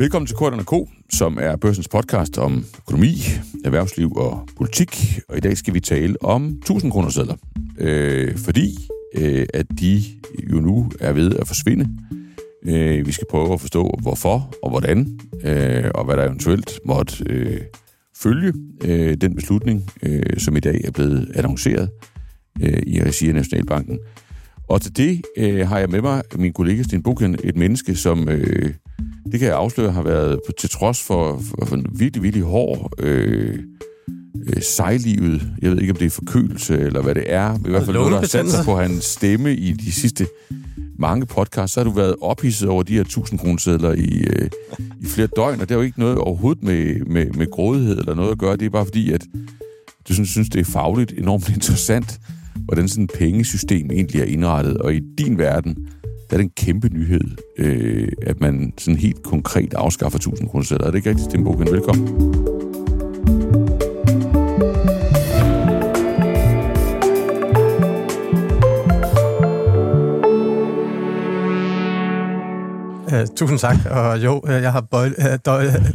Velkommen til Korten K, som er børsens podcast om økonomi, erhvervsliv og politik. Og i dag skal vi tale om 1000 kroner sædler. Øh, fordi øh, at de jo nu er ved at forsvinde. Øh, vi skal prøve at forstå, hvorfor og hvordan, øh, og hvad der eventuelt måtte øh, følge øh, den beslutning, øh, som i dag er blevet annonceret øh, i regi af Nationalbanken. Og til det øh, har jeg med mig min kollega Sten Bukken, et menneske, som, øh, det kan jeg afsløre, har været på, til trods for, for, for en virkelig, virkelig hård øh, øh, sejlivet. Jeg ved ikke, om det er forkølelse eller hvad det er. I hvert fald noget, der har sat sig på hans stemme i de sidste mange podcasts. Så har du været ophidset over de her 1000 kronesedler i, øh, i flere døgn, og det er jo ikke noget overhovedet med, med, med grådighed eller noget at gøre. Det er bare fordi, at du synes, synes det er fagligt enormt interessant, hvordan sådan et pengesystem egentlig er indrettet. Og i din verden, der er det en kæmpe nyhed, øh, at man sådan helt konkret afskaffer 1000 kroner Er det ikke rigtigt, Sten Velkommen. Uh, tusind tak, og jo, øh, jeg har bøj, uh,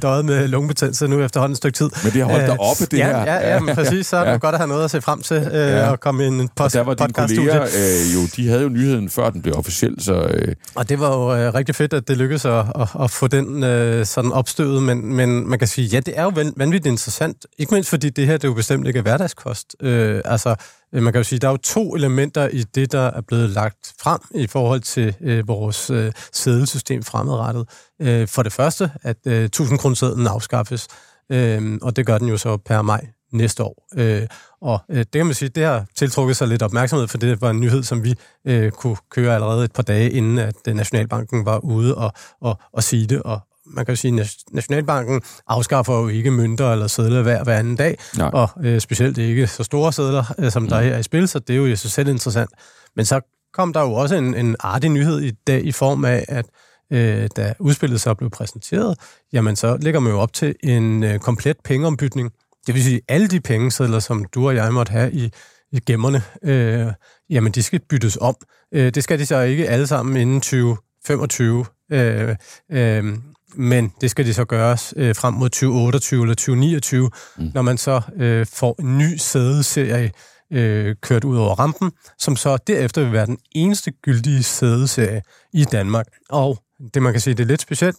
døjet, med lungebetændelse nu efterhånden et stykke tid. Men det har holdt uh, dig oppe, det ja, her. Ja, ja, men præcis, så er det ja. godt at have noget at se frem til, uh, ja. og komme i en post, og der var dine kolleger, uh, jo, de havde jo nyheden, før den blev officiel, så... Uh... Og det var jo uh, rigtig fedt, at det lykkedes at, at, at få den uh, sådan opstøvet, men, men man kan sige, ja, det er jo vanvittigt interessant, ikke mindst fordi det her, det er jo bestemt ikke er hverdagskost. Uh, altså, Øh, Øh, man kan jo sige, at der er jo to elementer i det, der er blevet lagt frem i forhold til øh, vores øh, sædelsystem fremadrettet. Øh, for det første, at øh, 1000 kroner afskaffes, øh, og det gør den jo så per maj næste år. Øh, og øh, det kan man sige, det har tiltrukket sig lidt opmærksomhed, for det var en nyhed, som vi øh, kunne køre allerede et par dage inden, at øh, Nationalbanken var ude og, og, og sige det, og, man kan sige, at Nationalbanken afskaffer jo ikke mønter eller sædler hver, hver anden dag, Nej. og øh, specielt ikke så store sædler, øh, som der mm. er i spil, så det er jo i sig selv interessant. Men så kom der jo også en, en artig nyhed i dag i form af, at øh, da udspillet så blev præsenteret, jamen så ligger man jo op til en øh, komplet pengeombytning. Det vil sige, alle de pengesedler, som du og jeg måtte have i, i gemmerne, øh, jamen de skal byttes om. Øh, det skal de så ikke alle sammen inden 2025. Øh, øh, men det skal de så gøres øh, frem mod 2028 eller 2029, mm. når man så øh, får en ny sædeserie øh, kørt ud over rampen, som så derefter vil være den eneste gyldige sædeserie i Danmark. Og det man kan sige, det er lidt specielt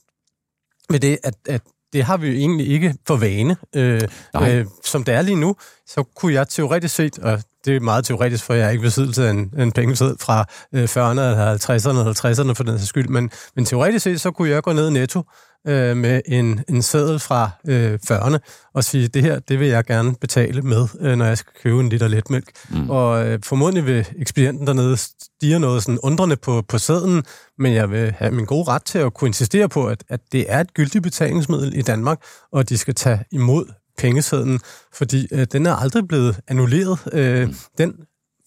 med det, at, at det har vi jo egentlig ikke for vane. Øh, øh, som det er lige nu, så kunne jeg teoretisk set, og det er meget teoretisk, for jeg er ikke besiddelse af en, en pengeseddel fra øh, 40'erne, 50'erne eller 60'erne for den skyld, men, men teoretisk set, så kunne jeg gå ned netto øh, med en, en seddel fra øh, 40'erne og sige, det her, det vil jeg gerne betale med, øh, når jeg skal købe en liter letmælk. Mm. Og øh, formodentlig vil ekspedienten dernede stige noget sådan undrende på, på sædlen, men jeg vil have min gode ret til at kunne insistere på, at, at det er et gyldigt betalingsmiddel i Danmark, og de skal tage imod pengesedlen, fordi øh, den er aldrig blevet annulleret. Øh, mm. Den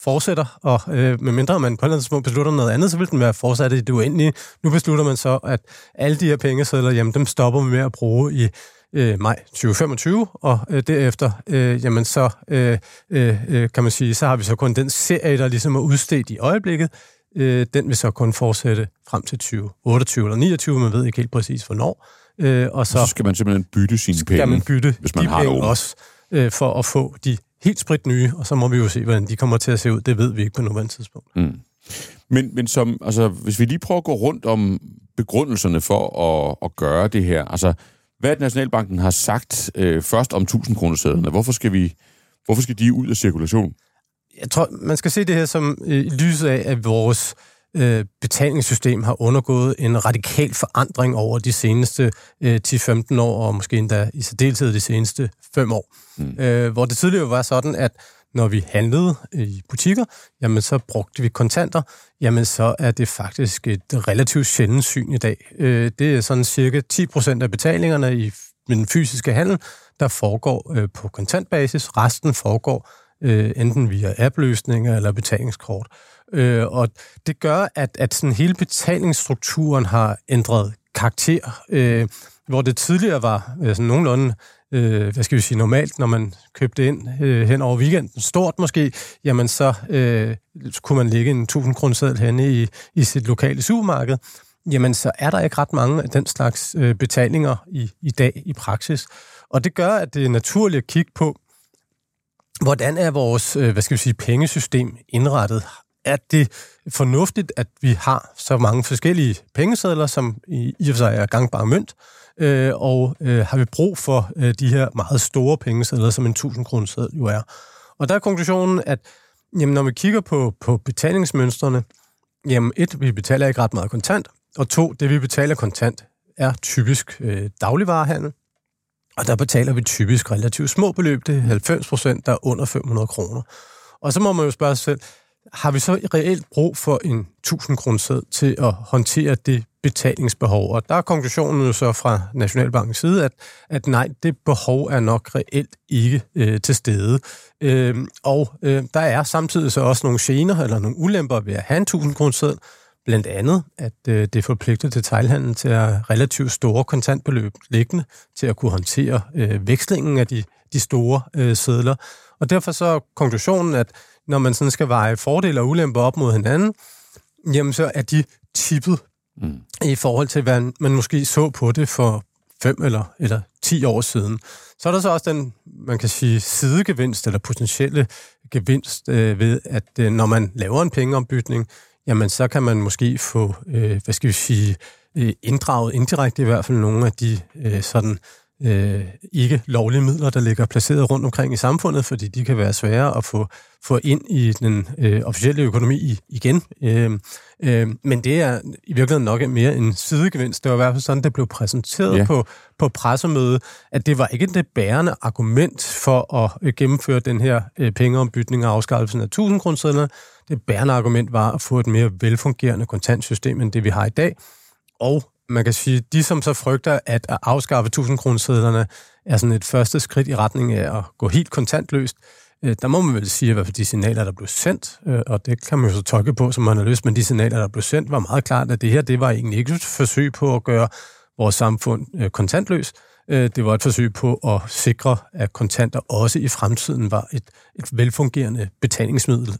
fortsætter, og øh, medmindre man på et eller andet tidspunkt beslutter noget andet, så vil den være fortsat i det uendelige. Nu beslutter man så, at alle de her pengesedler, jamen dem stopper vi med at bruge i øh, maj 2025, og øh, derefter, øh, jamen så øh, øh, kan man sige, så har vi så kun den serie, der ligesom er udstedt i øjeblikket, øh, den vil så kun fortsætte frem til 2028 eller 29, man ved ikke helt præcis hvornår. Øh, og så, og så skal man simpelthen bytte sine penge, skal man bytte hvis man de har penge også, øh, for at få de helt sprit nye, og så må vi jo se, hvordan de kommer til at se ud. Det ved vi ikke på nuværende tidspunkt. Mm. Men, men som, altså, hvis vi lige prøver at gå rundt om begrundelserne for at, at gøre det her, altså hvad Nationalbanken har sagt øh, først om 1000 kroner hvorfor skal vi hvorfor skal de ud af cirkulation? Jeg tror, man skal se det her som øh, lyset af, at vores øh, betalingssystem har undergået en radikal forandring over de seneste øh, 10-15 år, og måske endda i særdeleshed de seneste 5 år. Mm. Øh, hvor det tidligere var sådan, at når vi handlede i butikker, jamen så brugte vi kontanter, jamen så er det faktisk et relativt sjældent syn i dag. Øh, det er sådan cirka 10% af betalingerne i den fysiske handel, der foregår øh, på kontantbasis. Resten foregår øh, enten via appløsninger eller betalingskort. Øh, Øh, og det gør, at, at sådan hele betalingsstrukturen har ændret karakter. Øh, hvor det tidligere var øh, sådan nogenlunde, øh, hvad skal vi sige, normalt, når man købte ind øh, hen over weekenden, stort måske, jamen så øh, kunne man lægge en 1000 kroner seddel henne i, i sit lokale supermarked. jamen så er der ikke ret mange af den slags øh, betalinger i, i dag i praksis. Og det gør, at det er naturligt at kigge på, hvordan er vores, øh, hvad skal vi sige, pengesystem indrettet? Er det fornuftigt, at vi har så mange forskellige pengesedler, som i, i og for sig er gangbare mønt, øh, og øh, har vi brug for øh, de her meget store pengesedler, som en 1000 kroner jo er. Og der er konklusionen, at jamen, når vi kigger på, på betalingsmønstrene, jamen et, vi betaler ikke ret meget kontant, og to, det vi betaler kontant, er typisk øh, dagligvarehandel, og der betaler vi typisk relativt små beløb, det er 90 procent, der er under 500 kroner. Og så må man jo spørge sig selv, har vi så reelt brug for en 1000 kroner til at håndtere det betalingsbehov? Og der er konklusionen jo så fra Nationalbankens side, at, at nej, det behov er nok reelt ikke øh, til stede. Øh, og øh, der er samtidig så også nogle gener eller nogle ulemper ved at have en 1000 kroner Blandt andet, at øh, det forpligter detailhandlen til at have relativt store kontantbeløb liggende til at kunne håndtere øh, vekslingen af de, de store øh, sædler. Og derfor så er konklusionen, at når man sådan skal veje fordele og ulemper op mod hinanden, jamen så er de tippet mm. i forhold til, hvad man måske så på det for fem eller, eller ti år siden. Så er der så også den, man kan sige, sidegevinst eller potentielle gevinst øh, ved, at øh, når man laver en pengeombytning, jamen så kan man måske få, øh, hvad skal vi sige, øh, inddraget indirekte i hvert fald nogle af de øh, sådan øh, ikke lovlige midler, der ligger placeret rundt omkring i samfundet, fordi de kan være svære at få, få ind i den øh, officielle økonomi igen. Øh, øh, men det er i virkeligheden nok mere en sidegevinst. Det var i hvert fald sådan, det blev præsenteret ja. på, på pressemøde, at det var ikke det bærende argument for at øh, gennemføre den her øh, pengeombytning og afskaffelsen af 1000 kroner Det bærende argument var at få et mere velfungerende kontantsystem end det, vi har i dag, og man kan sige, de som så frygter, at at afskaffe 1000 kronesedlerne er sådan et første skridt i retning af at gå helt kontantløst, øh, der må man vel sige, at de signaler, der blev sendt, øh, og det kan man jo så tolke på, som man har lyst, men de signaler, der blev sendt, var meget klart, at det her, det var egentlig ikke et forsøg på at gøre vores samfund øh, kontantløs. kontantløst. Det var et forsøg på at sikre, at kontanter også i fremtiden var et, et velfungerende betalingsmiddel.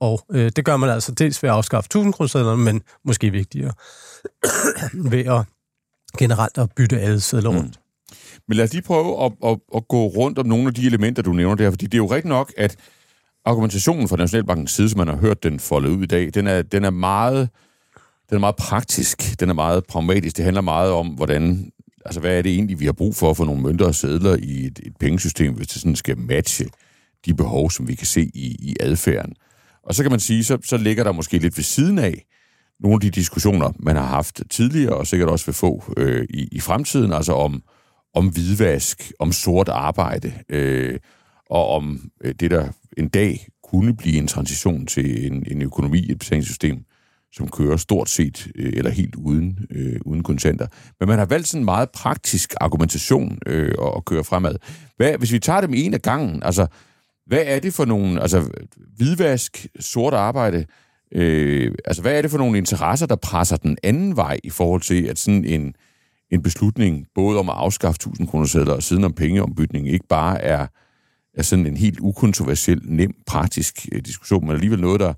Og det gør man altså dels ved at afskaffe 1000 kroner men måske vigtigere ved at generelt at bytte alle sædler mm. rundt. Mm. Men lad os lige prøve at, at, at gå rundt om nogle af de elementer, du nævner der, fordi det er jo rigtigt nok, at argumentationen fra Nationalbankens side, som man har hørt den folde ud i dag, den er, den er meget den er meget praktisk, den er meget pragmatisk. Det handler meget om, hvordan, altså hvad er det egentlig, vi har brug for at få nogle mønter og sædler i et, et pengesystem, hvis det sådan skal matche de behov, som vi kan se i, i adfærden. Og så kan man sige, så, så ligger der måske lidt ved siden af nogle af de diskussioner, man har haft tidligere, og sikkert også vil få øh, i, i fremtiden, altså om, om hvidvask, om sort arbejde, øh, og om øh, det, der en dag kunne blive en transition til en, en økonomi, et betalingssystem, som kører stort set øh, eller helt uden, øh, uden kontanter. Men man har valgt sådan en meget praktisk argumentation øh, at, at køre fremad. Hvad, hvis vi tager dem en af gangen, altså, hvad er det for nogle, altså hvidvask, sort arbejde, Øh, altså, hvad er det for nogle interesser, der presser den anden vej i forhold til, at sådan en, en beslutning, både om at afskaffe 1000 kroner sædler og siden om pengeombytning, ikke bare er, er sådan en helt ukontroversiel, nem, praktisk øh, diskussion, men alligevel noget, der,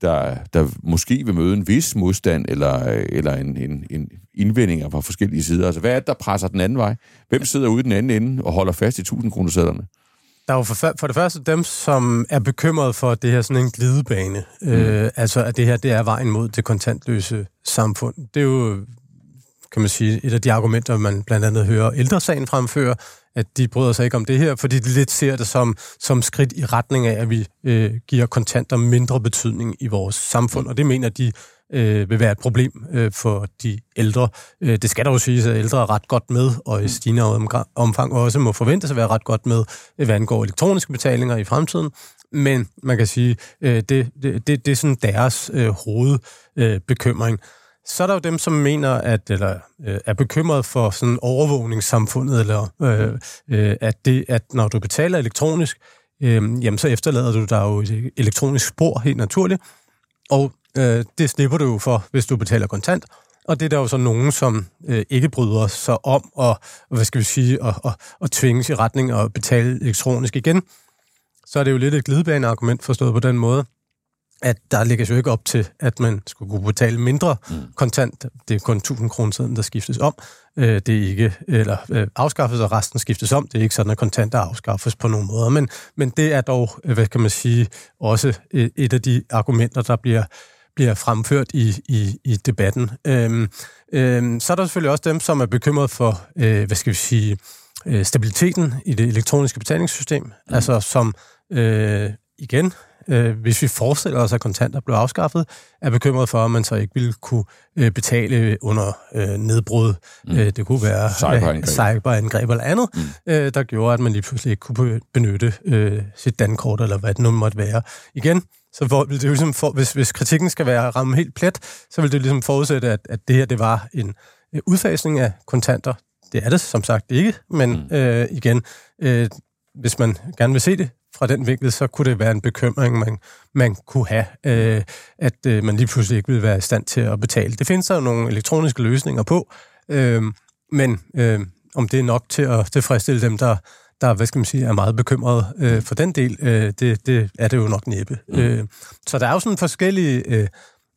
der, der måske vil møde en vis modstand eller, øh, eller en, en, en indvending fra forskellige sider. Altså, hvad er det, der presser den anden vej? Hvem sidder ude i den anden ende og holder fast i 1000 kroner sædlerne? Der er jo for, for det første dem, som er bekymret for, at det her sådan en glidebane. Mm. Øh, altså, at det her det er vejen mod det kontantløse samfund. Det er jo, kan man sige, et af de argumenter, man blandt andet hører ældresagen fremføre, at de bryder sig ikke om det her, fordi de lidt ser det som, som skridt i retning af, at vi øh, giver kontanter mindre betydning i vores samfund, og det mener de øh, vil være et problem øh, for de ældre. Øh, det skal dog siges, at ældre er ret godt med, og i stigende omfang også må forventes at være ret godt med, øh, hvad angår elektroniske betalinger i fremtiden. Men man kan sige, øh, det, det, det, det er sådan deres øh, hovedbekymring. Øh, så er der jo dem, som mener, at eller øh, er bekymret for sådan overvågningssamfundet, eller øh, øh, at det, at når du betaler elektronisk, øh, jamen så efterlader du dig jo et elektronisk spor helt naturligt, og Øh, det slipper du jo for, hvis du betaler kontant. Og det er der jo så nogen, som øh, ikke bryder sig om at, hvad skal vi sige, at, at, at tvinges i retning og betale elektronisk igen. Så er det jo lidt et glidebaneargument forstået på den måde, at der lægges jo ikke op til, at man skulle kunne betale mindre mm. kontant. Det er kun 1000 kroner siden, der skiftes om. Øh, det er ikke, eller øh, afskaffes, og resten skiftes om. Det er ikke sådan, at kontanter afskaffes på nogen måder. Men, men det er dog, hvad kan man sige, også et af de argumenter, der bliver, bliver fremført i, i, i debatten. Øhm, øhm, så er der selvfølgelig også dem, som er bekymret for, øh, hvad skal vi sige, øh, stabiliteten i det elektroniske betalingssystem. Mm. Altså som, øh, igen, øh, hvis vi forestiller os, at kontanter blev afskaffet, er bekymret for, at man så ikke ville kunne øh, betale under øh, nedbrud. Mm. Øh, det kunne være cyberangreb, cyberangreb eller andet, mm. øh, der gjorde, at man lige pludselig ikke kunne benytte øh, sit dankort, eller hvad det nu måtte være. Igen, så for, vil det ligesom for, hvis, hvis kritikken skal være ramme helt plet, så vil det ligesom forudsætte, at, at det her det var en udfasning af kontanter. Det er det som sagt ikke, men mm. øh, igen, øh, hvis man gerne vil se det fra den vinkel, så kunne det være en bekymring, man, man kunne have, øh, at øh, man lige pludselig ikke ville være i stand til at betale. Det findes der jo nogle elektroniske løsninger på, øh, men øh, om det er nok til at tilfredsstille dem, der, der hvad skal man sige, er meget bekymrede øh, for den del, øh, det, det er det jo nok næppe. Mm. Øh, så der er jo sådan forskellige øh,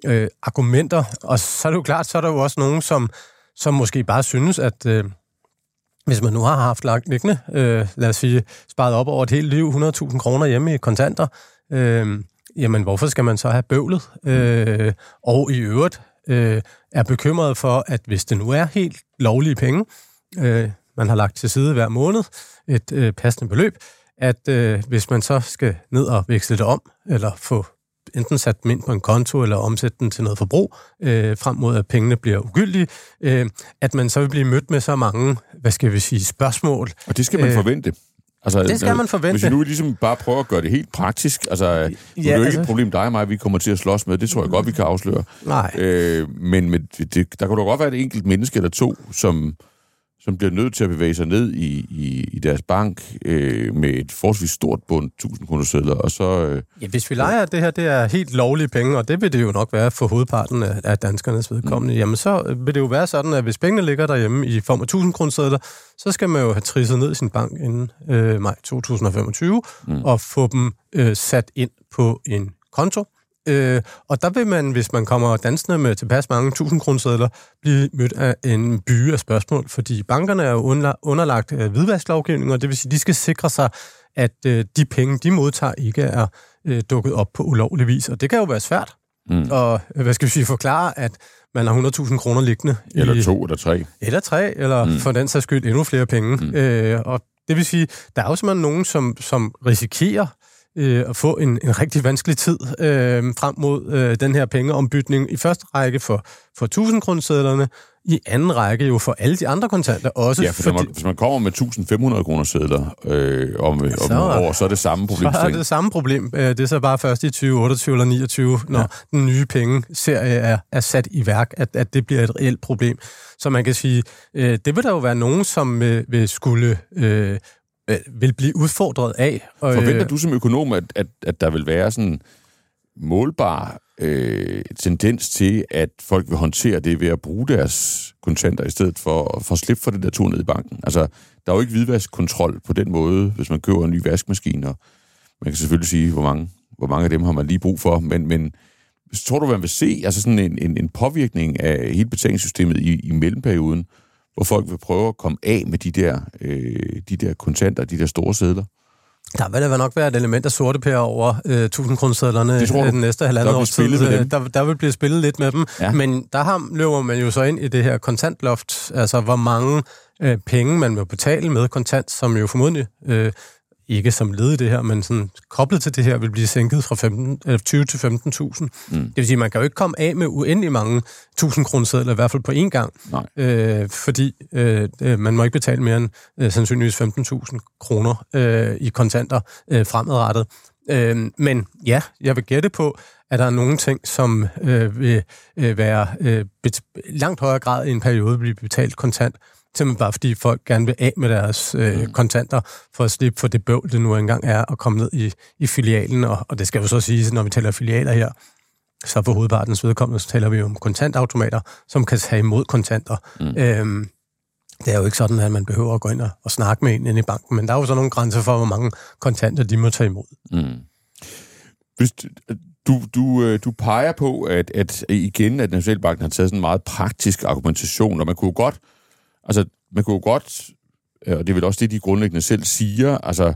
øh, argumenter, og så er det jo klart, så er der jo også nogen, som, som måske bare synes, at... Øh, hvis man nu har haft lagt liggende, øh, lad os sige, sparet op over et helt liv, 100.000 kroner hjemme i kontanter, øh, jamen hvorfor skal man så have bøvlet? Øh, og i øvrigt øh, er bekymret for, at hvis det nu er helt lovlige penge, øh, man har lagt til side hver måned, et øh, passende beløb, at øh, hvis man så skal ned og veksle det om, eller få enten sat dem ind på en konto eller omsætte den til noget forbrug, øh, frem mod at pengene bliver ugyldige, øh, at man så vil blive mødt med så mange, hvad skal vi sige, spørgsmål. Og det skal man øh, forvente. Altså, det skal man forvente. Hvis vi nu ligesom bare prøver at gøre det helt praktisk, altså, ja, det er jo ikke altså, et problem, dig og mig, vi kommer til at slås med, det tror jeg godt, vi kan afsløre. Nej. Øh, men men det, der kunne da godt være et enkelt menneske eller to, som som bliver nødt til at bevæge sig ned i, i, i deres bank øh, med et forholdsvis stort bund 1000 kroner sædler, og så... Øh, ja, hvis vi leger, at det her det er helt lovlige penge, og det vil det jo nok være for hovedparten af, af danskernes vedkommende, mm. jamen så vil det jo være sådan, at hvis pengene ligger derhjemme i form af 1000 kroner sædler, så skal man jo have trisset ned i sin bank inden øh, maj 2025, mm. og få dem øh, sat ind på en konto, Øh, og der vil man, hvis man kommer dansende med tilpas mange tusind kronersedler, blive mødt af en by af spørgsmål, fordi bankerne er jo underlagt øh, hvidvasklovgivning, og det vil sige, de skal sikre sig, at øh, de penge, de modtager, ikke er øh, dukket op på ulovlig vis. Og det kan jo være svært. Mm. Og hvad skal vi sige, forklare, at man har 100.000 kroner liggende. Eller i, to, eller tre. Eller tre, eller mm. for den sags skyld endnu flere penge. Mm. Øh, og det vil sige, der er jo simpelthen nogen, som, som risikerer øh, at få en, en rigtig vanskelig tid øh, frem mod øh, den her pengeombytning. I første række for, for 1000 kronersedlerne, i anden række jo for alle de andre kontanter også. Ja, for fordi... man, hvis man kommer med 1500 kroner sedler øh, om, ja, så, om år, så er det samme problem. Så er det samme problem. Øh, det er så bare først i 2028 eller 29, når ja. den nye pengeserie er, er sat i værk, at, at det bliver et reelt problem. Så man kan sige, øh, det vil der jo være nogen, som øh, vil skulle Øh, vil blive udfordret af. Og, Forventer du som økonom, at, at, at der vil være sådan målbar øh, tendens til, at folk vil håndtere det ved at bruge deres kontanter, i stedet for, for at slippe for det der tur ned i banken? Altså, der er jo ikke hvidvaskkontrol på den måde, hvis man køber en ny vaskemaskine, og man kan selvfølgelig sige, hvor mange, hvor mange af dem har man lige brug for, men, men tror du, man vil se altså sådan en, en, en påvirkning af hele betalingssystemet i, i mellemperioden, hvor folk vil prøve at komme af med de der, øh, de der kontanter, de der store sædler? Der vil der nok være et element af sorte pære over øh, 1000 kronersedlerne den næste halvandet års tid. Der, der vil blive spillet lidt med dem. Ja. Men der har, løber man jo så ind i det her kontantloft, altså hvor mange øh, penge man vil betale med kontant, som jo formodentlig øh, ikke som led i det her, men sådan koblet til det her, vil blive sænket fra 15, eller 20 til 15.000. Mm. Det vil sige, at man kan jo ikke komme af med uendelig mange 1000 kroner i hvert fald på én gang. Nej. Øh, fordi øh, man må ikke betale mere end øh, sandsynligvis 15.000 kroner øh, i kontanter øh, fremadrettet. Øh, men ja, jeg vil gætte på, at der er nogle ting, som øh, vil øh, være øh, langt højere grad i en periode blive betalt kontant, Simpelthen bare fordi folk gerne vil af med deres øh, mm. kontanter, for at slippe for det bøvl, det nu engang er at komme ned i, i filialen. Og, og det skal jo så sige, når vi taler filialer her, så for hovedpartens vedkommende, så taler vi jo om kontantautomater, som kan tage imod kontanter. Mm. Øhm, det er jo ikke sådan, at man behøver at gå ind og, og snakke med en inde i banken, men der er jo så nogle grænser for, hvor mange kontanter de må tage imod. Mm. Hvis, Du, du, øh, du peger på, at, at igen, at Nationalbanken har taget sådan en meget praktisk argumentation, og man kunne godt, altså, man kunne godt, øh, og det er vel også det, de grundlæggende selv siger, altså,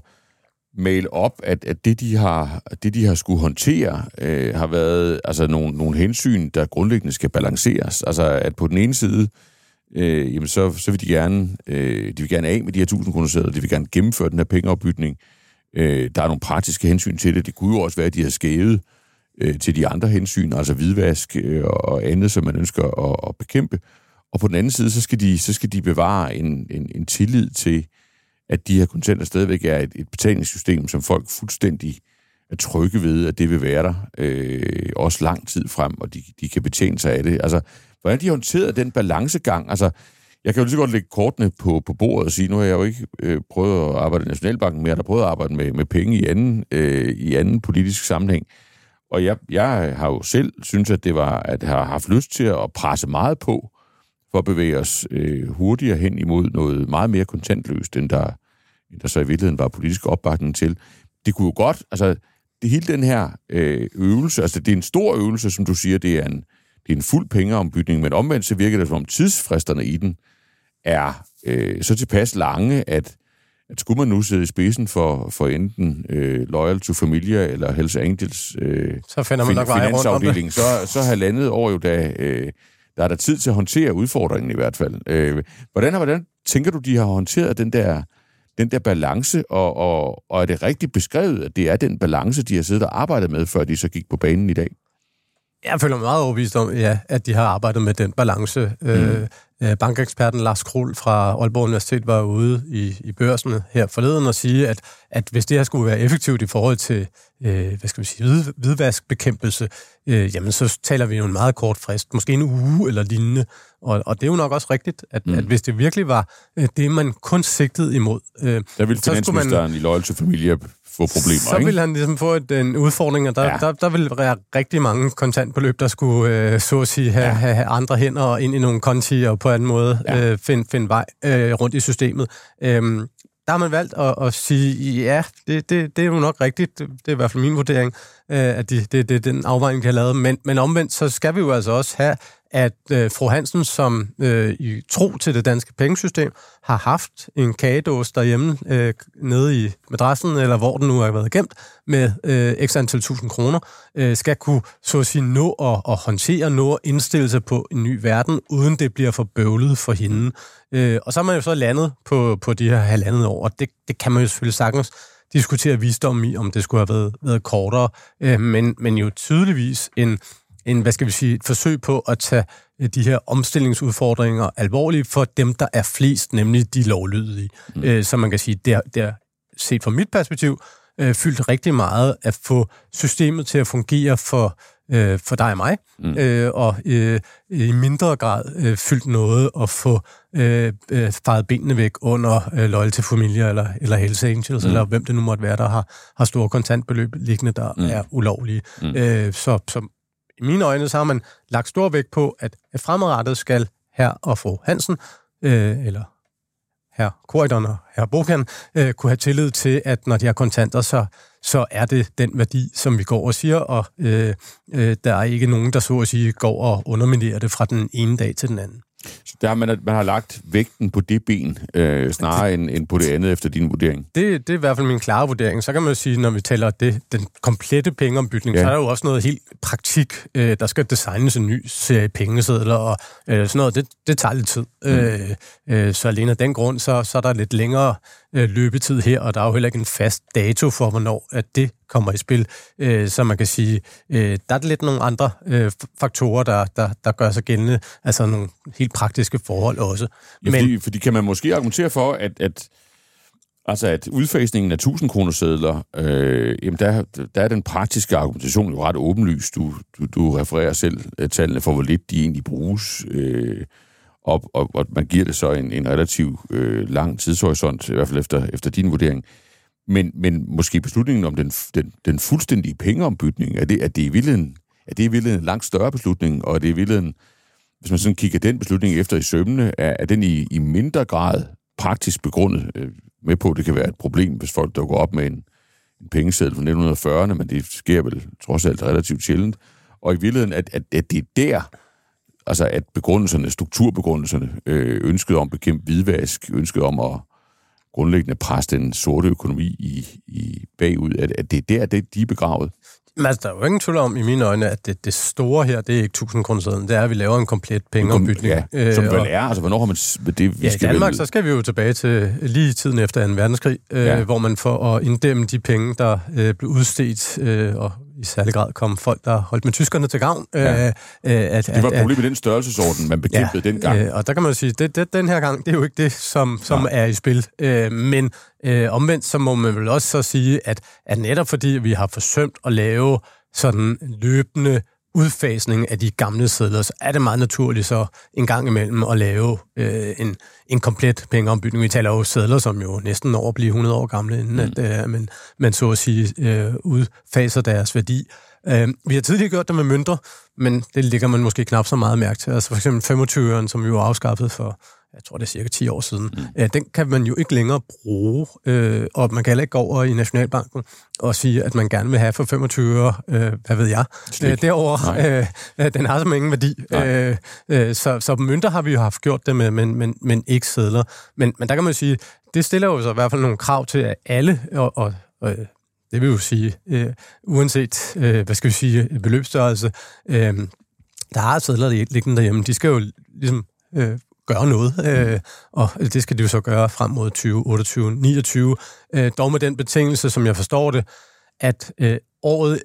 male op, at, at det, de har, det, de har skulle håndtere, øh, har været altså, nogle, nogle hensyn, der grundlæggende skal balanceres. Altså, at på den ene side, øh, jamen, så, så vil de gerne, øh, de vil gerne af med de her 1000 kroner sædler, de vil gerne gennemføre den her pengeopbytning. Øh, der er nogle praktiske hensyn til det. Det kunne jo også være, at de har skævet øh, til de andre hensyn, altså hvidvask øh, og andet, som man ønsker at, at bekæmpe. Og på den anden side, så skal de, så skal de bevare en, en, en tillid til, at de her kontanter stadigvæk er et, et betalingssystem, som folk fuldstændig er trygge ved, at det vil være der øh, også lang tid frem, og de, de kan betjene sig af det. Altså, hvordan de håndterer den balancegang? Altså, jeg kan jo lige så godt lægge kortene på, på bordet og sige, nu har jeg jo ikke øh, prøvet at arbejde i Nationalbanken, men jeg har prøvet at arbejde med, med penge i anden, øh, i anden politisk sammenhæng. Og jeg, jeg har jo selv synes, at det var, at jeg har haft lyst til at presse meget på, for at bevæge os øh, hurtigere hen imod noget meget mere kontantløst, end der, end der så i virkeligheden var politisk opbakning til. Det kunne jo godt, altså det hele den her øh, øvelse, altså det er en stor øvelse, som du siger, det er en, det er en fuld pengeombytning, men omvendt så virker det som om tidsfristerne i den er øh, så tilpas lange, at, at skulle man nu sidde i spidsen for, for enten øh, Loyal to Familia eller Hells Angels øh, så finder man nok finansafdeling, så, så har landet år jo da... Øh, der er der tid til at håndtere udfordringen i hvert fald. Øh, hvordan, hvordan tænker du, de har håndteret den der, den der balance, og, og, og er det rigtigt beskrevet, at det er den balance, de har siddet og arbejdet med, før de så gik på banen i dag? Jeg føler mig meget overbevist om, ja, at de har arbejdet med den balance. Mm. Øh, Øh, bankeksperten Lars Krohl fra Aalborg Universitet var ude i, i børsen her forleden og sige, at, at hvis det her skulle være effektivt i forhold til øh, hvad skal vi sige, hvid, hvidvaskbekæmpelse, øh, jamen så taler vi jo en meget kort frist, måske en uge eller lignende. Og, og det er jo nok også rigtigt, at, mm. at hvis det virkelig var øh, det, man kun sigtede imod... Øh, der ville finansministeren man, i Loyal to Familie få problemer, Så ikke? vil han ligesom få et, en udfordring, og der, ja. der, der vil være rigtig mange kontantbeløb, der skulle, øh, så at sige, have, ja. have, have andre hænder ind i nogle konti og på anden måde ja. øh, finde, finde vej øh, rundt i systemet. Øhm, der har man valgt at, at sige, ja, det, det, det er jo nok rigtigt, det er i hvert fald min vurdering, øh, at det, det, det er den afvejning, de har lavet. Men, men omvendt, så skal vi jo altså også have at øh, fru Hansen, som øh, i tro til det danske pengesystem, har haft en kagedås derhjemme øh, nede i madrassen, eller hvor den nu har været gemt, med øh, x antal tusind kroner, øh, skal kunne, så at sige, nå at, at håndtere, nå at indstille sig på en ny verden, uden det bliver for bøvlet for hende. Øh, og så er man jo så landet på, på de her halvandet år, og det, det kan man jo selvfølgelig sagtens diskutere visdom i, om det skulle have været, været kortere, øh, men, men jo tydeligvis en en, hvad skal vi sige, et forsøg på at tage øh, de her omstillingsudfordringer alvorligt for dem, der er flest, nemlig de lovlydige. Mm. Øh, så man kan sige, det er, det er set fra mit perspektiv, øh, fyldt rigtig meget at få systemet til at fungere for, øh, for dig og mig, mm. øh, og øh, i mindre grad øh, fyldt noget at få øh, øh, faret benene væk under øh, Loyal til Familie eller, eller Hells Angels, mm. eller hvem det nu måtte være, der har, har store kontantbeløb liggende, der mm. er ulovlige. Mm. Øh, så, så i mine øjne, så har man lagt stor vægt på, at fremadrettet skal her og fru Hansen, øh, eller her Korridon og her Bokan, øh, kunne have tillid til, at når de har kontanter, så, så er det den værdi, som vi går og siger, og øh, øh, der er ikke nogen, der så at sige går og underminerer det fra den ene dag til den anden. Så der man, man har lagt vægten på det ben, øh, snarere end, end på det andet, efter din vurdering? Det, det er i hvert fald min klare vurdering. Så kan man jo sige, når vi taler det, den komplette pengeombytning, ja. så er der jo også noget helt praktik. Øh, der skal designes en ny serie pengesedler, og øh, sådan noget, det, det tager lidt tid. Mm. Øh, øh, så alene af den grund, så, så er der lidt længere øh, løbetid her, og der er jo heller ikke en fast dato for, hvornår at det kommer i spil. Øh, så man kan sige, øh, der er lidt nogle andre øh, faktorer, der, der, der gør sig gældende, altså nogle helt praktiske forhold også. Ja, fordi, Men, fordi kan man måske argumentere for, at, at Altså, at udfasningen af 1000 kroner sædler, øh, jamen der, der er den praktiske argumentation jo ret åbenlyst. Du, du, du refererer selv uh, tallene for, hvor lidt de egentlig bruges. Øh, og, og, og man giver det så en, en relativ øh, lang tidshorisont, i hvert fald efter, efter din vurdering. Men, men måske beslutningen om den, den, den fuldstændige pengeombytning, er det, er det i virkeligheden, er det i virkeligheden en langt større beslutning, og er det i virkeligheden, hvis man sådan kigger den beslutning efter i sømmene, er, er den i, i mindre grad praktisk begrundet øh, med på, at det kan være et problem, hvis folk dukker op med en, en pengeseddel fra 1940'erne, men det sker vel trods alt relativt sjældent. Og i virkeligheden, at, at, at det er der, altså at begrundelserne, strukturbegrundelserne, øh, ønsket om at bekæmpe hvidvask, ønsket om at grundlæggende presse den sorte økonomi i, i bagud, at, at det er der, det, de er begravet. Men altså, der er jo ingen tvivl om i mine øjne, at det, det store her, det er ikke 1000 kroner det er, at vi laver en komplet pengeombytning. Ja, som øh, vel er, altså hvornår har man... Det, vi ja, skal i Danmark, vel... så skal vi jo tilbage til lige tiden efter 2. verdenskrig, øh, ja. hvor man for at inddæmme de penge, der øh, blev udstedt, øh, og i særlig grad kom folk, der holdt med tyskerne til gavn. Ja. Øh, at, det var et problem i den størrelsesorden, man bekæmpede ja, dengang. Øh, og der kan man jo sige, det, det, den her gang, det er jo ikke det, som, som er i spil. Øh, men øh, omvendt, så må man vel også så sige, at, at netop fordi vi har forsømt at lave sådan løbende udfasning af de gamle sædler, så er det meget naturligt så en gang imellem at lave øh, en, en komplet pengeombytning. Vi taler jo sædler, som jo næsten over bliver 100 år gamle, inden mm. at, øh, man, man så at sige øh, udfaser deres værdi. Øh, vi har tidligere gjort det med mønter, men det ligger man måske knap så meget mærke til. Altså for eksempel 25'eren, som vi jo afskaffet for jeg tror det er cirka 10 år siden, mm. øh, den kan man jo ikke længere bruge, øh, og man kan heller ikke gå over i Nationalbanken og sige, at man gerne vil have for 25 år, øh, hvad ved jeg, øh, derover. Øh, øh, den har simpelthen ingen værdi. Øh, øh, så, så mønter har vi jo haft gjort det med, men, men, men ikke sædler. Men, men der kan man sige, det stiller jo så i hvert fald nogle krav til at alle, og, og, og det vil jo sige, øh, uanset, øh, hvad skal vi sige, beløbsstørrelse, øh, der har sædler liggende derhjemme, de skal jo ligesom øh, gøre noget, øh, og det skal de jo så gøre frem mod 2028, 29. Øh, dog med den betingelse, som jeg forstår det, at øh, året,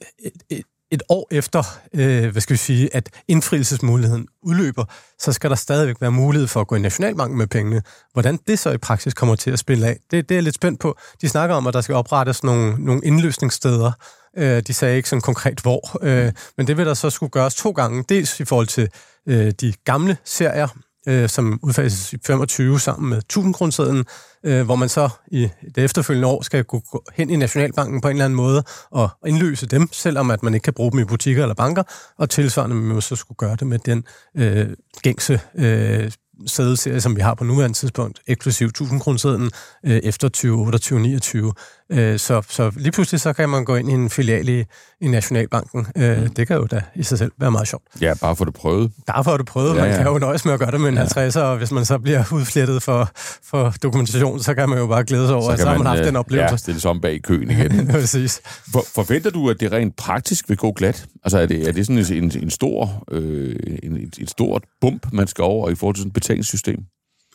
et, et år efter, øh, hvad skal vi sige, at indfrielsesmuligheden udløber, så skal der stadigvæk være mulighed for at gå i Nationalbanken med pengene. Hvordan det så i praksis kommer til at spille af, det, det er jeg lidt spændt på. De snakker om, at der skal oprettes nogle, nogle indløsningssteder. Øh, de sagde ikke sådan konkret hvor, øh, men det vil der så skulle gøres to gange. Dels i forhold til øh, de gamle serier, øh, som udfases i 25 sammen med 1000 grundsæden, øh, hvor man så i det efterfølgende år skal gå hen i Nationalbanken på en eller anden måde og indløse dem, selvom at man ikke kan bruge dem i butikker eller banker, og tilsvarende man så skulle gøre det med den øh, gængse øh, sædelserie, som vi har på nuværende tidspunkt, eksklusiv 1000 kr. øh, efter 2028-29. Øh, så, så lige pludselig så kan man gå ind i en filial i, i Nationalbanken. Øh, mm. Det kan jo da i sig selv være meget sjovt. Ja, bare for det prøvet. Bare for det prøvet. Ja, ja. Man kan jo nøjes med at gøre det med en ja. 50, og hvis man så bliver udflettet for, for dokumentation, så kan man jo bare glæde sig over, så at så har man haft den oplevelse. Ja, stille sig om bag køen igen. Præcis. For, forventer du, at det rent praktisk vil gå glat? Altså er det, er det sådan en, en, stor, øh, en, et stort bump, man skal over i forhold til sådan et betalingssystem?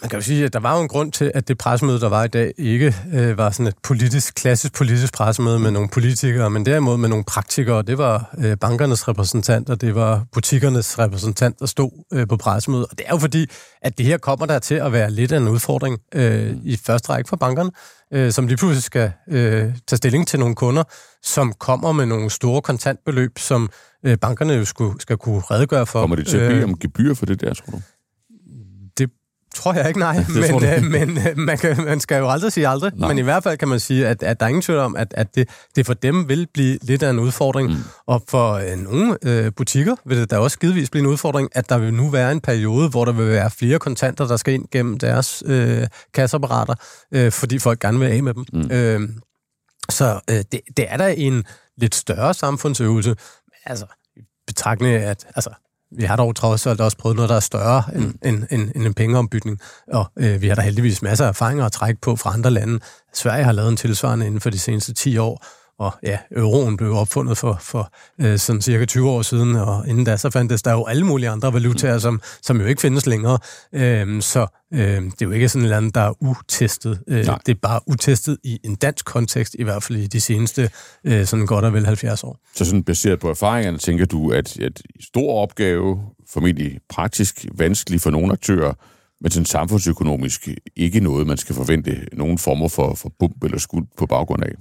Man kan jo sige, at der var jo en grund til, at det pressemøde, der var i dag, ikke øh, var sådan et politisk, klassisk politisk pressemøde med nogle politikere, men derimod med nogle praktikere. Det var øh, bankernes repræsentanter, det var butikkernes repræsentant, der stod øh, på pressemødet. Og det er jo fordi, at det her kommer der til at være lidt af en udfordring øh, i første række for bankerne, øh, som lige pludselig skal øh, tage stilling til nogle kunder, som kommer med nogle store kontantbeløb, som øh, bankerne jo skulle, skal kunne redegøre for. Kommer det til at blive øh, om gebyr for det der, tror du? Tror jeg ikke, nej. men øh, men øh, man, kan, man skal jo aldrig sige aldrig. Nej. Men i hvert fald kan man sige, at, at der er ingen tvivl om, at, at det, det for dem vil blive lidt af en udfordring. Mm. Og for øh, nogle øh, butikker vil det da også givetvis blive en udfordring, at der vil nu være en periode, hvor der vil være flere kontanter, der skal ind gennem deres øh, kasseapparater, øh, fordi folk gerne vil af med dem. Mm. Øh, så øh, det, det er da en lidt større samfundsøvelse. Altså, betragtning af, at altså, vi har dog trods alt også prøvet noget, der er større end, mm. end, end, end en pengeombytning, og øh, vi har da heldigvis masser af erfaringer at trække på fra andre lande. Sverige har lavet en tilsvarende inden for de seneste 10 år, og ja, euroen blev opfundet for, for øh, sådan cirka 20 år siden, og inden da så fandtes der jo alle mulige andre valutaer, som, som jo ikke findes længere. Øh, så øh, det er jo ikke sådan et eller andet, der er utestet. Øh, det er bare utestet i en dansk kontekst, i hvert fald i de seneste øh, sådan godt og vel 70 år. Så sådan baseret på erfaringerne, tænker du, at, at stor opgave, formentlig praktisk vanskelig for nogle aktører, men sådan samfundsøkonomisk ikke noget, man skal forvente nogen former for, for bump eller skud på baggrund af?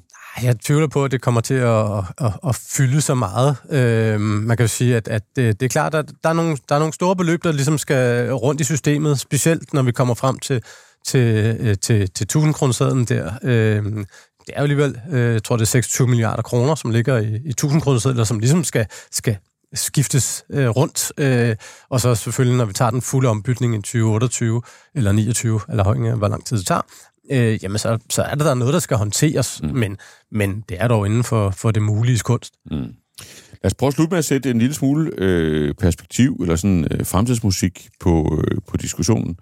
Jeg tvivler på, at det kommer til at, at, at fylde så meget. Øh, man kan jo sige, at, at det, det er klart, at der er, nogle, der er nogle store beløb, der ligesom skal rundt i systemet, specielt når vi kommer frem til, til, øh, til, til, til 1000 kroner der. Øh, det er jo alligevel, øh, jeg tror det er 26 milliarder kroner, som ligger i, i 1000 kroner som ligesom skal, skal skiftes øh, rundt. Øh, og så selvfølgelig, når vi tager den fulde ombytning i 2028 eller 29, eller afhængig af, hvor lang tid det tager, øh, jamen så, så er der, der noget, der skal håndteres, mm. men, men det er dog inden for, for det mulige kunst. Mm. Lad os prøve at slutte med at sætte en lille smule øh, perspektiv, eller sådan øh, fremtidsmusik på, øh, på diskussionen.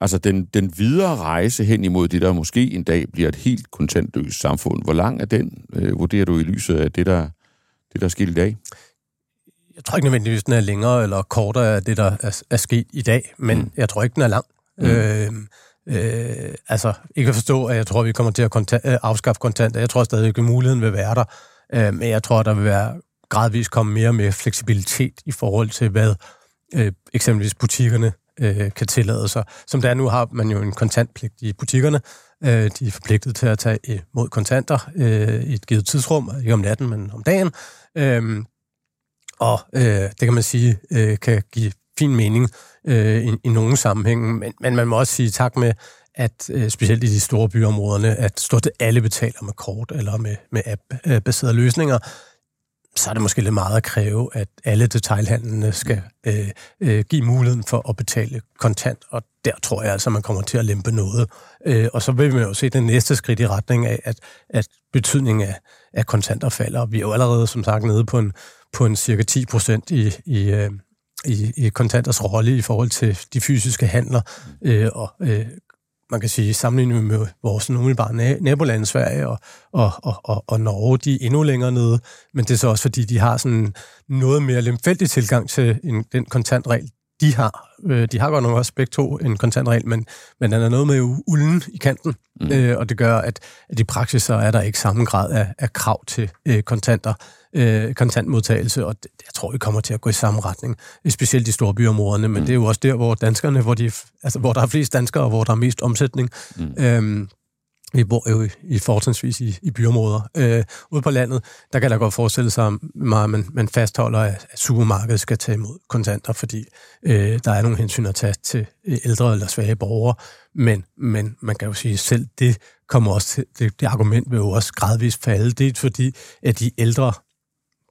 Altså den, den videre rejse hen imod det, der måske en dag bliver et helt kontantløst samfund. Hvor lang er den, øh, vurderer du i lyset af det, der, det, der er sket i dag? Jeg tror ikke nødvendigvis, den er længere eller kortere af det, der er, er sket i dag, men mm. jeg tror ikke, den er lang. Mm. Øh, øh, altså, ikke at forstå, at jeg tror, vi kommer til at konta- øh, afskaffe kontanter. Jeg tror stadig, at muligheden vil være der. Øh, men jeg tror, der vil være gradvist komme mere og mere fleksibilitet i forhold til, hvad øh, eksempelvis butikkerne øh, kan tillade sig. Som der nu har man jo en kontantpligt i butikkerne. Øh, de er forpligtet til at tage imod kontanter øh, i et givet tidsrum, ikke om natten, men om dagen. Øh, og øh, det kan man sige, øh, kan give fin mening øh, i, i nogle sammenhænge, men, men man må også sige tak med, at øh, specielt i de store byområderne, at stort alle betaler med kort eller med, med app-baserede øh, løsninger, så er det måske lidt meget at kræve, at alle detailhandlene skal øh, øh, give muligheden for at betale kontant, og der tror jeg altså, man kommer til at lempe noget. Øh, og så vil vi jo se den næste skridt i retning af, at, at betydningen af, af kontanter falder. Vi er jo allerede, som sagt, nede på en, på en cirka 10 procent i, i, øh, i, i kontanters rolle i forhold til de fysiske handler, øh, og øh, man kan sige, sammenlignet med vores umiddelbare nabolande, Sverige og, og, og, og, og Norge, de er endnu længere nede, men det er så også, fordi de har sådan noget mere lemfældig tilgang til en, den kontantregel, de har. Øh, de har godt nok også begge to en kontantregel, men, men den er noget med ulden i kanten, mm. øh, og det gør, at, at i praksis så er der ikke samme grad af, af krav til øh, kontanter, øh, kontantmodtagelse, og det, jeg tror, vi kommer til at gå i samme retning, specielt i store byområderne, men mm. det er jo også der, hvor danskerne, hvor, de, altså, hvor der er flest danskere, og hvor der er mest omsætning. Mm. Øhm, vi bor jo i, i fortrinsvis i, i byområder. Øh, ude på landet, der kan der godt forestille sig, at man, man fastholder, at, at supermarkedet skal tage imod kontanter, fordi øh, der er nogle hensyn at tage til ældre eller svage borgere. Men, men man kan jo sige, at selv det kommer også til, det, det argument vil jo også gradvist falde. Det er fordi, at de ældre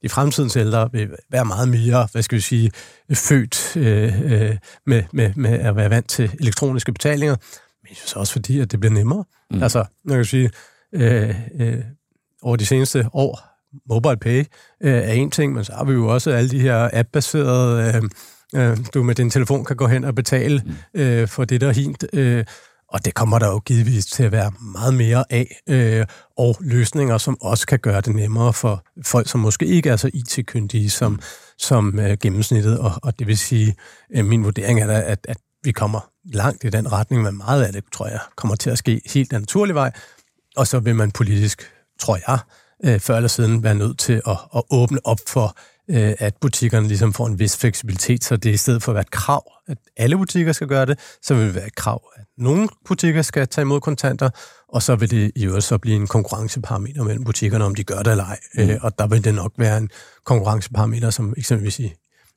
de fremtidens ældre vil være meget mere, hvad skal vi sige, født øh, øh, med, med, med at være vant til elektroniske betalinger, men så også fordi, at det bliver nemmere. Mm. Altså, jeg kan sige, øh, øh, over de seneste år, mobile pay øh, er en ting, men så har vi jo også alle de her app-baserede, øh, øh, du med din telefon kan gå hen og betale mm. øh, for det der hint. Øh, og det kommer der jo givetvis til at være meget mere af, øh, og løsninger, som også kan gøre det nemmere for folk, som måske ikke er så IT-kyndige som, som øh, gennemsnittet. Og, og det vil sige, øh, min vurdering er, da, at, at vi kommer langt i den retning, men meget af det, tror jeg, kommer til at ske helt den naturlig vej. Og så vil man politisk, tror jeg, øh, før eller siden være nødt til at, at åbne op for øh, at butikkerne ligesom får en vis fleksibilitet, så det er i stedet for at være et krav, at alle butikker skal gøre det, så vil det være et krav, at nogle butikker skal tage imod kontanter, og så vil det i øvrigt så blive en konkurrenceparameter mellem butikkerne, om de gør det eller ej. Mm. Øh, og der vil det nok være en konkurrenceparameter, som eksempelvis i,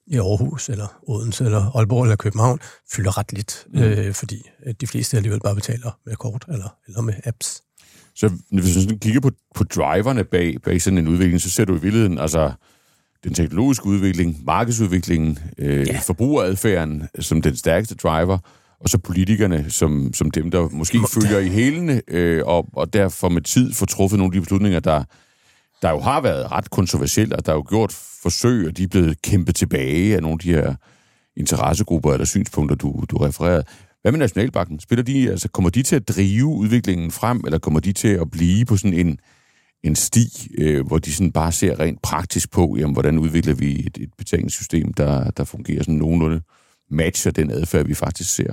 i Aarhus, eller Odense, eller Aalborg, eller København, fylder ret lidt, mm. øh, fordi de fleste alligevel bare betaler med kort eller, eller med apps. Så hvis du kigger på, på driverne bag, bag sådan en udvikling, så ser du i virkeligheden, altså den teknologiske udvikling, markedsudviklingen, øh, ja. forbrugeradfærden som den stærkeste driver, og så politikerne som, som dem, der måske Må, følger i hælene, øh, og, og derfor med tid får truffet nogle af de beslutninger, der, der jo har været ret kontroversielle, og der er jo gjort forsøg, og de er blevet kæmpet tilbage af nogle af de her interessegrupper eller synspunkter, du, du refererede. Hvad med Nationalbanken? Spiller de, altså, kommer de til at drive udviklingen frem, eller kommer de til at blive på sådan en, en sti, øh, hvor de sådan bare ser rent praktisk på, jamen, hvordan udvikler vi et, et betalingssystem, der, der fungerer sådan nogenlunde matcher den adfærd, vi faktisk ser.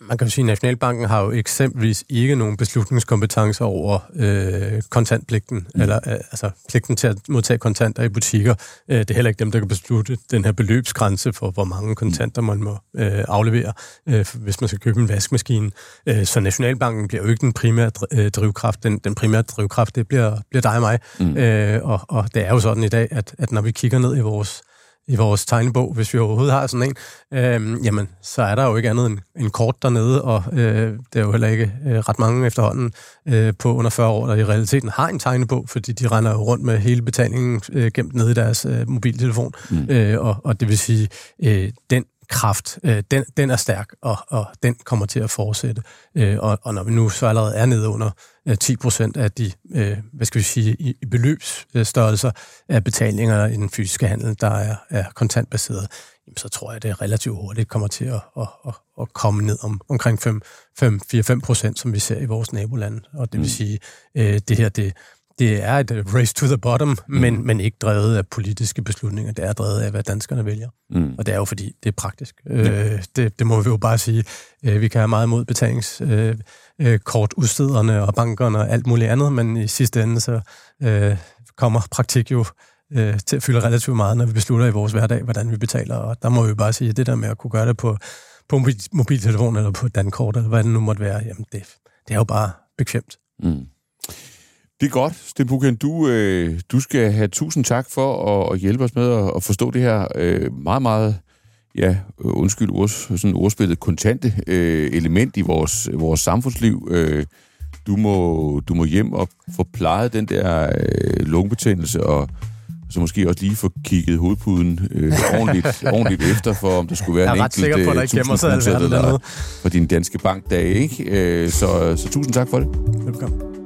Man kan jo sige, at Nationalbanken har jo eksempelvis ikke nogen beslutningskompetencer over øh, kontantpligten, mm. eller øh, altså pligten til at modtage kontanter i butikker. Øh, det er heller ikke dem, der kan beslutte den her beløbsgrænse for, hvor mange kontanter man må øh, aflevere, øh, hvis man skal købe en vaskemaskine. Øh, så Nationalbanken bliver jo ikke den primære øh, drivkraft. Den, den primære drivkraft, det bliver, bliver dig og mig. Mm. Øh, og, og det er jo sådan i dag, at, at når vi kigger ned i vores i vores tegnebog, hvis vi overhovedet har sådan en, øh, jamen, så er der jo ikke andet end en kort dernede, og øh, det er jo heller ikke øh, ret mange efterhånden øh, på under 40 år, der i realiteten har en tegnebog, fordi de render jo rundt med hele betalingen øh, gemt nede i deres øh, mobiltelefon, mm. øh, og, og det vil sige, øh, den kraft, øh, den, den er stærk, og, og den kommer til at fortsætte. Øh, og, og når vi nu så allerede er nede under øh, 10 procent af de, øh, hvad skal vi sige, i, i beløbsstørrelser af betalinger i den fysiske handel, der er, er kontantbaseret, jamen, så tror jeg, det er relativt hurtigt kommer til at, at, at, at komme ned om, omkring 4-5 procent, som vi ser i vores nabolande. Og det vil mm. sige, øh, det her, det, det er et øh, race to the bottom, mm. men, men ikke drevet af politiske beslutninger. Det er drevet af, hvad danskerne vælger. Mm. Og det er jo fordi, det er praktisk. Ja. Øh, det, det må vi jo bare sige. Øh, vi kan have meget imod betalingskortudstederne øh, øh og bankerne og alt muligt andet, men i sidste ende så øh, kommer praktik jo øh, til at fylde relativt meget, når vi beslutter i vores hverdag, hvordan vi betaler. Og der må vi jo bare sige, at det der med at kunne gøre det på, på mobiltelefon eller på dankort, eller hvad det nu måtte være, jamen det, det er jo bare bekvemt. Mm. Det er godt, Sten Buchen. Du, øh, du skal have tusind tak for at, at hjælpe os med at, at forstå det her øh, meget, meget, ja, undskyld ords, sådan ordspillet, kontante øh, element i vores, vores samfundsliv. Øh, du, må, du må hjem og få plejet den der øh, lungebetændelse, og så måske også lige få kigget hovedpuden øh, ordentligt, ordentligt efter, for om der skulle være en enkelt på, der ikke tusind for din danske bankdag. Ikke? Øh, så, så tusind tak for det. Velkommen.